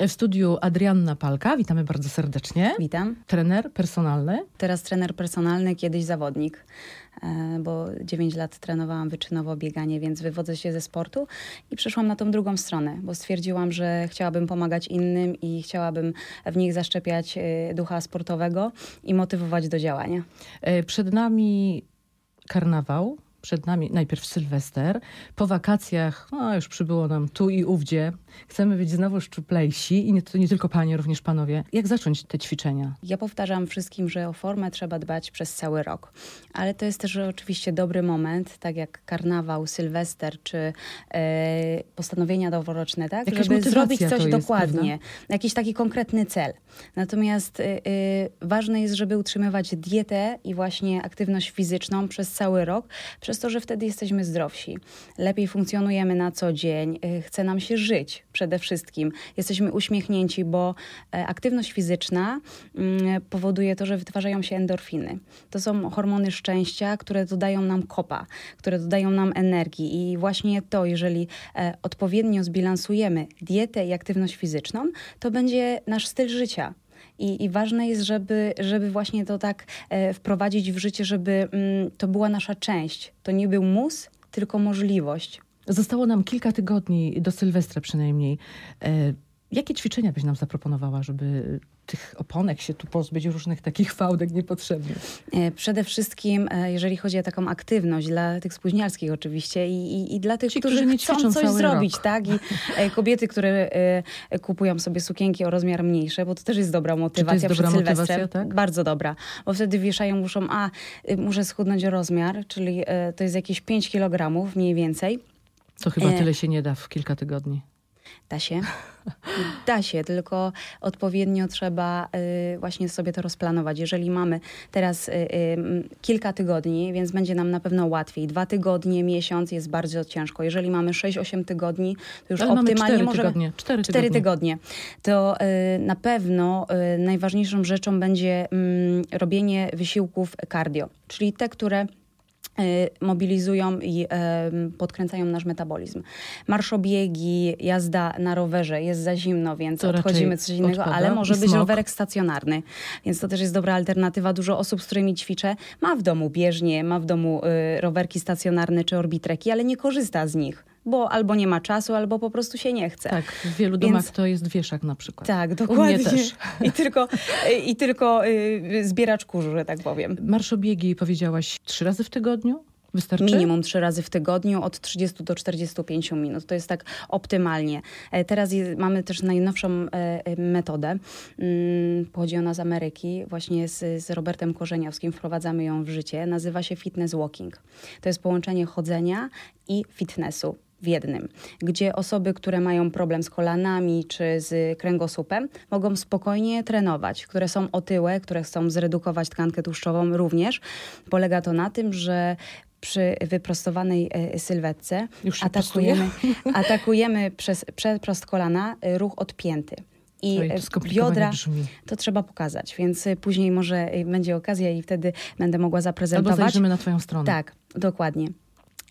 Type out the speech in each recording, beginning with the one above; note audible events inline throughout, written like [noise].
W studiu Adrianna Palka, witamy bardzo serdecznie. Witam. Trener personalny. Teraz trener personalny, kiedyś zawodnik, e, bo 9 lat trenowałam wyczynowo bieganie, więc wywodzę się ze sportu i przeszłam na tą drugą stronę, bo stwierdziłam, że chciałabym pomagać innym i chciałabym w nich zaszczepiać e, ducha sportowego i motywować do działania. E, przed nami karnawał, przed nami najpierw Sylwester. Po wakacjach, no już przybyło nam tu i ówdzie. Chcemy być znowu szczuplejsi i nie, to nie tylko panie, również panowie. Jak zacząć te ćwiczenia? Ja powtarzam wszystkim, że o formę trzeba dbać przez cały rok. Ale to jest też oczywiście dobry moment, tak jak karnawał, Sylwester czy e, postanowienia noworoczne, tak? Jakaś żeby zrobić coś jest, dokładnie. Jakiś taki konkretny cel. Natomiast e, ważne jest, żeby utrzymywać dietę i właśnie aktywność fizyczną przez cały rok, przez to, że wtedy jesteśmy zdrowsi. Lepiej funkcjonujemy na co dzień, e, chce nam się żyć przede wszystkim. Jesteśmy uśmiechnięci, bo e, aktywność fizyczna mm, powoduje to, że wytwarzają się endorfiny. To są hormony szczęścia, które dodają nam kopa, które dodają nam energii i właśnie to, jeżeli e, odpowiednio zbilansujemy dietę i aktywność fizyczną, to będzie nasz styl życia. I, I, ważne jest, żeby, żeby właśnie to tak e, wprowadzić w życie, żeby mm, to była nasza część. To nie był mus, tylko możliwość. Zostało nam kilka tygodni do Sylwestra przynajmniej. E, jakie ćwiczenia byś nam zaproponowała, żeby tych oponek się tu pozbyć, różnych takich fałdek niepotrzebnych? E, przede wszystkim, e, jeżeli chodzi o taką aktywność dla tych spóźnialskich oczywiście i, i, i dla tych, Ci, którzy, którzy chcą coś zrobić, rok. tak? I kobiety, które kupują sobie sukienki o rozmiar mniejszy, bo to też jest dobra motywacja jest przed dobra Sylwestrem. tak? Bardzo dobra, bo wtedy wieszają, muszą, a y, muszę schudnąć o rozmiar, czyli to jest jakieś 5 kg mniej więcej. To chyba E. tyle się nie da w kilka tygodni. Da się. [laughs] Da się, tylko odpowiednio trzeba y, właśnie sobie to rozplanować. Jeżeli mamy teraz y, y, kilka tygodni, więc będzie nam na pewno łatwiej. Dwa tygodnie, miesiąc jest bardzo ciężko. Jeżeli mamy 6-8 tygodni, to już Ale mamy optymalnie cztery możemy... tygodnie. Cztery Cztery tygodnie. tygodnie. To y, na pewno y, najważniejszą rzeczą będzie mm, robienie wysiłków cardio, czyli te, które mobilizują i em, podkręcają nasz metabolizm. Marszobiegi, jazda na rowerze, jest za zimno, więc To odchodzimy coś innego, odpada. ale może być rowerek stacjonarny, więc to też jest dobra alternatywa. Dużo osób, z którymi ćwiczę, ma w domu bieżnie, ma w domu y, rowerki stacjonarne czy orbitreki, ale nie korzysta z nich, bo albo nie ma czasu, albo po prostu się nie chce. Tak, w wielu Więc- domach to jest wieszak na przykład. Tak, U dokładnie. mnie też. I tylko, [laughs] i tylko y, zbieracz kurzu, że tak powiem. Marszobiegi powiedziałaś trzy razy w tygodniu? Wystarczy? Minimum trzy razy w tygodniu, od 30 do 45 minut. To jest tak optymalnie. E, Teraz mamy też najnowszą e, e, metodę. Mm, Pochodzi ona z Ameryki. Właśnie z, z Robertem Korzeniowskim wprowadzamy ją w życie. Nazywa się fitness walking. To jest połączenie chodzenia i fitnessu w jednym, gdzie osoby, które mają problem z kolanami czy z kręgosłupem, mogą spokojnie trenować, które są otyłe, które chcą zredukować tkankę tłuszczową również. Polega to na tym, że przy wyprostowanej e, sylwetce atakujemy, atakujemy przez przeprost kolana e, ruch odpięty. I to e, skomplikowanie biodra, brzmi. to trzeba pokazać, więc później może będzie okazja i wtedy będę mogła Albo zaprezentować. zajrzymy na twoją stronę. Tak, dokładnie.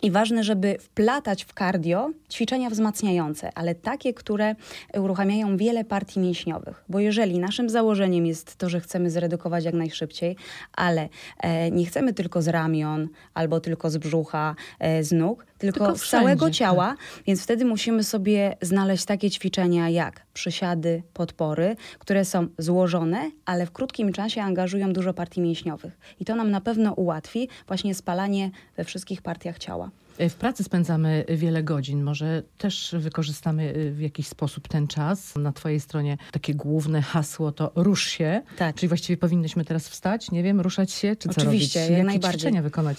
I ważne, żeby wplatać w cardio ćwiczenia wzmacniające, ale takie, które uruchamiają wiele partii mięśniowych. Bo jeżeli naszym założeniem jest to, że chcemy zredukować jak najszybciej, ale e, nie chcemy tylko z ramion albo tylko z brzucha, e, z nóg, tylko, Tylko z całego wszędzie, ciała, więc wtedy musimy sobie znaleźć takie ćwiczenia jak przysiady, podpory, które są złożone, ale w krótkim czasie angażują dużo partii mięśniowych. I to nam na pewno ułatwi właśnie spalanie we wszystkich partiach ciała. E, W pracy spędzamy wiele godzin. Może też wykorzystamy y, w jakiś sposób ten czas. Na twojej stronie takie główne hasło to rusz się. Tak. Czyli właściwie powinnyśmy teraz wstać, nie wiem, ruszać się, czy co Oczywiście, robić? jak Jakie najbardziej. ćwiczenia wykonać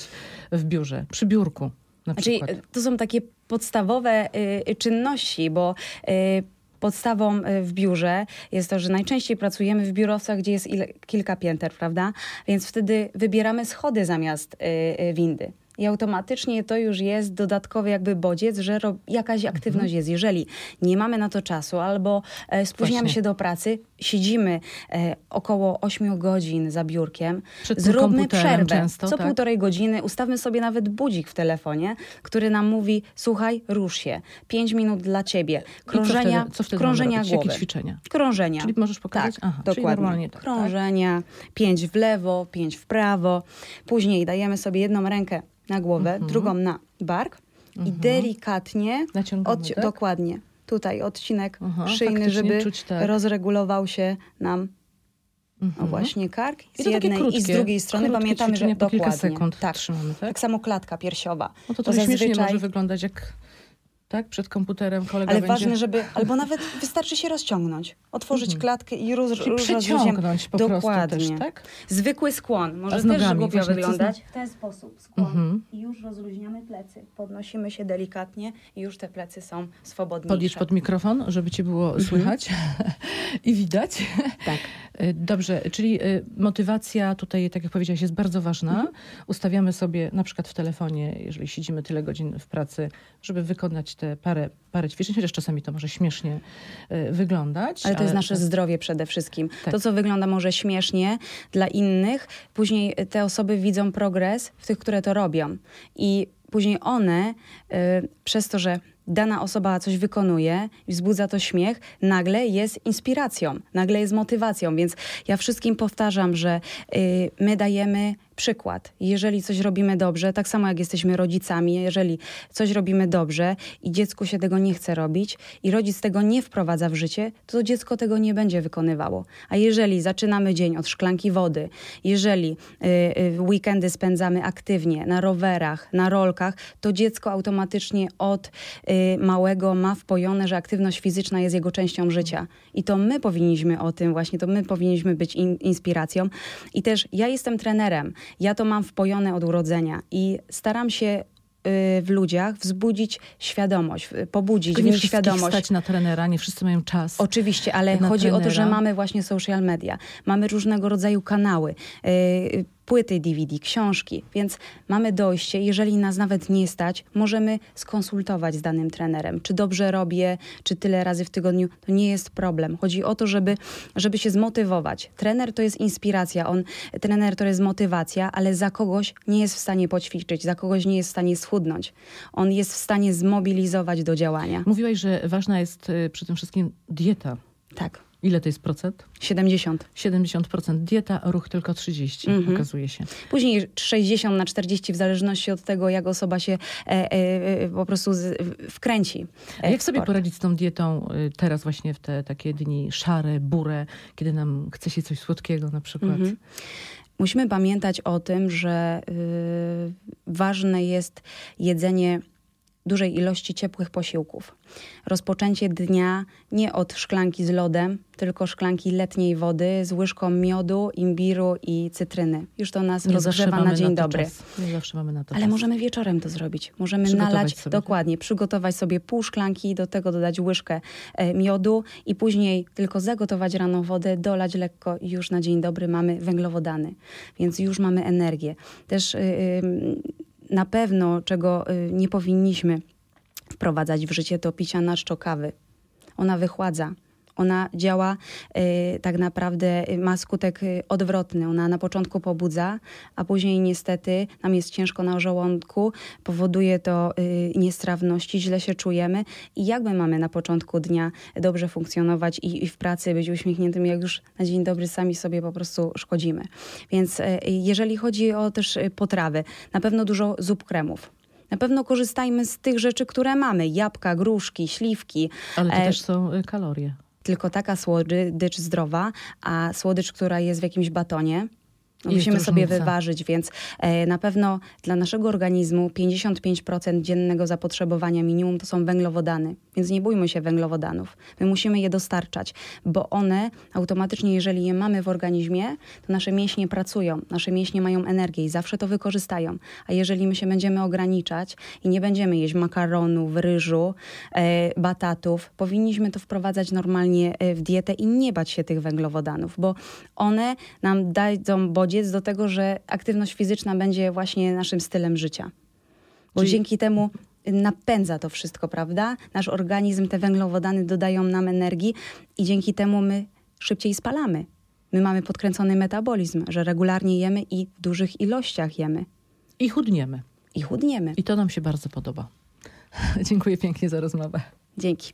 w biurze, przy biurku na Znaczy, przykład? to są takie podstawowe y, czynności, bo y, podstawą y, w biurze jest to, że najczęściej pracujemy w biurowcach, gdzie jest ile, kilka pięter, prawda? Więc wtedy wybieramy schody zamiast y, y, windy. I automatycznie to już jest dodatkowy jakby bodziec, że jakaś aktywność Mhm. jest. Jeżeli nie mamy na to czasu albo e, spóźniamy Właśnie. się do pracy, siedzimy e, około 8 godzin za biurkiem, Przed zróbmy przerwę. często, co tak. półtorej godziny ustawmy sobie nawet budzik w telefonie, który nam mówi, słuchaj, rusz się. 5 minut dla ciebie. Krążenia, I co wtedy, co wtedy krążenia robić? głowy. Jakie ćwiczenia? Krążenia. Czyli możesz pokazać? Tak, Aha, dokładnie. normalnie tak, tak? Krążenia, pięć w lewo, pięć w prawo. Później dajemy sobie jedną rękę na głowę, Mhm. drugą na bark i delikatnie, odci- tak? dokładnie, tutaj odcinek Aha, szyjny, żeby tak. rozregulował się nam o Mhm. właśnie kark I z to jednej i z krótkie, drugiej strony. krótkie Pamiętamy, że po dokładnie. sekund tak. trzymamy, tak? tak samo klatka piersiowa. No to trochę śmiesznie zazwyczaj- może wyglądać, jak tak przed komputerem kolega Ale będzie... ważne, żeby, albo nawet wystarczy się rozciągnąć, otworzyć klatkę i roz, Czyli roz, przeciągnąć po Dokładnie. prostu też, tak? Zwykły skłon. Może też nogami głupio wyglądać. W ten sposób. Skłon. Mhm. I już rozluźniamy plecy. Podnosimy się delikatnie i już te plecy są swobodniejsze. Podjedź pod mikrofon, żeby cię było słychać [laughs] i widać. Tak. Y, Dobrze, czyli y, motywacja tutaj, tak jak powiedziałaś, jest bardzo ważna. Mhm. Ustawiamy sobie na przykład w telefonie, jeżeli siedzimy tyle godzin w pracy, żeby wykonać te parę, parę ćwiczeń, chociaż czasami to może śmiesznie y, wyglądać. Ale to jest nasze zdrowie przede wszystkim. Tak. To, co wygląda może śmiesznie dla innych, później te osoby widzą progres w tych, które to robią. I później one, y, przez to, że dana osoba coś wykonuje i wzbudza to śmiech, nagle jest inspiracją, nagle jest motywacją. Więc ja wszystkim powtarzam, że y, my dajemy przykład. Jeżeli coś robimy dobrze, tak samo jak jesteśmy rodzicami, jeżeli coś robimy dobrze i dziecku się tego nie chce robić i rodzic tego nie wprowadza w życie, to, dziecko tego nie będzie wykonywało. A jeżeli zaczynamy dzień od szklanki wody, jeżeli y, y, weekendy spędzamy aktywnie na rowerach, na rolkach, to dziecko automatycznie od y, małego ma wpojone, że aktywność fizyczna jest jego częścią życia. I to my powinniśmy o tym właśnie, to my powinniśmy być in, inspiracją. I też ja jestem trenerem, ja to mam wpojone od urodzenia i staram się y, w ludziach wzbudzić świadomość, y, pobudzić Tylko w nich świadomość. stać na trenera, nie wszyscy mają czas. Oczywiście, ale chodzi o to, że trenera. mamy właśnie social media, mamy różnego rodzaju kanały, yy, płyty DVD, książki, więc mamy dojście. Jeżeli nas nawet nie stać, możemy skonsultować z danym trenerem, czy dobrze robię, czy tyle razy w tygodniu. To nie jest problem. Chodzi o to, żeby, żeby się zmotywować. Trener to jest inspiracja, on, trener to jest motywacja, ale za kogoś nie jest w stanie poćwiczyć, za kogoś nie jest w stanie schudnąć. On jest w stanie zmobilizować do działania. Mówiłaś, że ważna jest y, przy tym wszystkim dieta. Tak, Ile to jest procent? 70. 70% dieta, ruch tylko 30, Mhm. okazuje się. Później 60 na 40 w zależności od tego, jak osoba się e, e, e, po prostu z, wkręci. A jak sobie poradzić z tą dietą y, teraz właśnie w te takie dni szare, burę, kiedy nam chce się coś słodkiego na przykład? Mhm. Musimy pamiętać o tym, że y, ważne jest jedzenie dużej ilości ciepłych posiłków. Rozpoczęcie dnia nie od szklanki z lodem, tylko szklanki letniej wody z łyżką miodu, imbiru i cytryny. Już to nas Nie rozgrzewa na dzień to dobry. Czas. Nie zawsze mamy na to Ale czas. możemy wieczorem to zrobić. Możemy nalać, sobie, tak? dokładnie, przygotować sobie pół szklanki, do tego dodać łyżkę e, miodu i później tylko zagotować rano wodę, dolać lekko i już na dzień dobry mamy węglowodany. Więc już mamy energię. Też y, y, na pewno, czego y, nie powinniśmy wprowadzać w życie, to picia na czczo kawy. Ona wychładza. Ona działa y, tak naprawdę, y, ma skutek y, odwrotny. Ona na początku pobudza, a później niestety nam jest ciężko na żołądku, powoduje to niestrawności, źle się czujemy i jak my mamy na początku dnia dobrze funkcjonować i, i w pracy być uśmiechniętym, jak już na dzień dobry sami sobie po prostu szkodzimy. Więc jeżeli chodzi o też potrawy, na pewno dużo zup kremów. Na pewno korzystajmy z tych rzeczy, które mamy. Jabłka, gruszki, śliwki. Ale to E, też są kalorie. Tylko taka słodycz zdrowa, a słodycz, która jest w jakimś batonie, no Jest musimy sobie wyważyć, więc e, na pewno dla naszego organizmu 55% dziennego zapotrzebowania minimum to są węglowodany, więc nie bójmy się węglowodanów. My musimy je dostarczać, bo one automatycznie, jeżeli je mamy w organizmie, to nasze mięśnie pracują, nasze mięśnie mają energię i zawsze to wykorzystają. A jeżeli my się będziemy ograniczać i nie będziemy jeść makaronów, ryżu, e, batatów, powinniśmy to wprowadzać normalnie e, w dietę i nie bać się tych węglowodanów, bo one nam dadzą bodziec do tego, że aktywność fizyczna będzie właśnie naszym stylem życia. Bo Czyli- dzięki temu napędza to wszystko, prawda? Nasz organizm, te węglowodany dodają nam energii i dzięki temu my szybciej spalamy. My mamy podkręcony metabolizm, że regularnie jemy i w dużych ilościach jemy I chudniemy. i chudniemy. I to nam się bardzo podoba. [laughs] Dziękuję pięknie za rozmowę. Dzięki.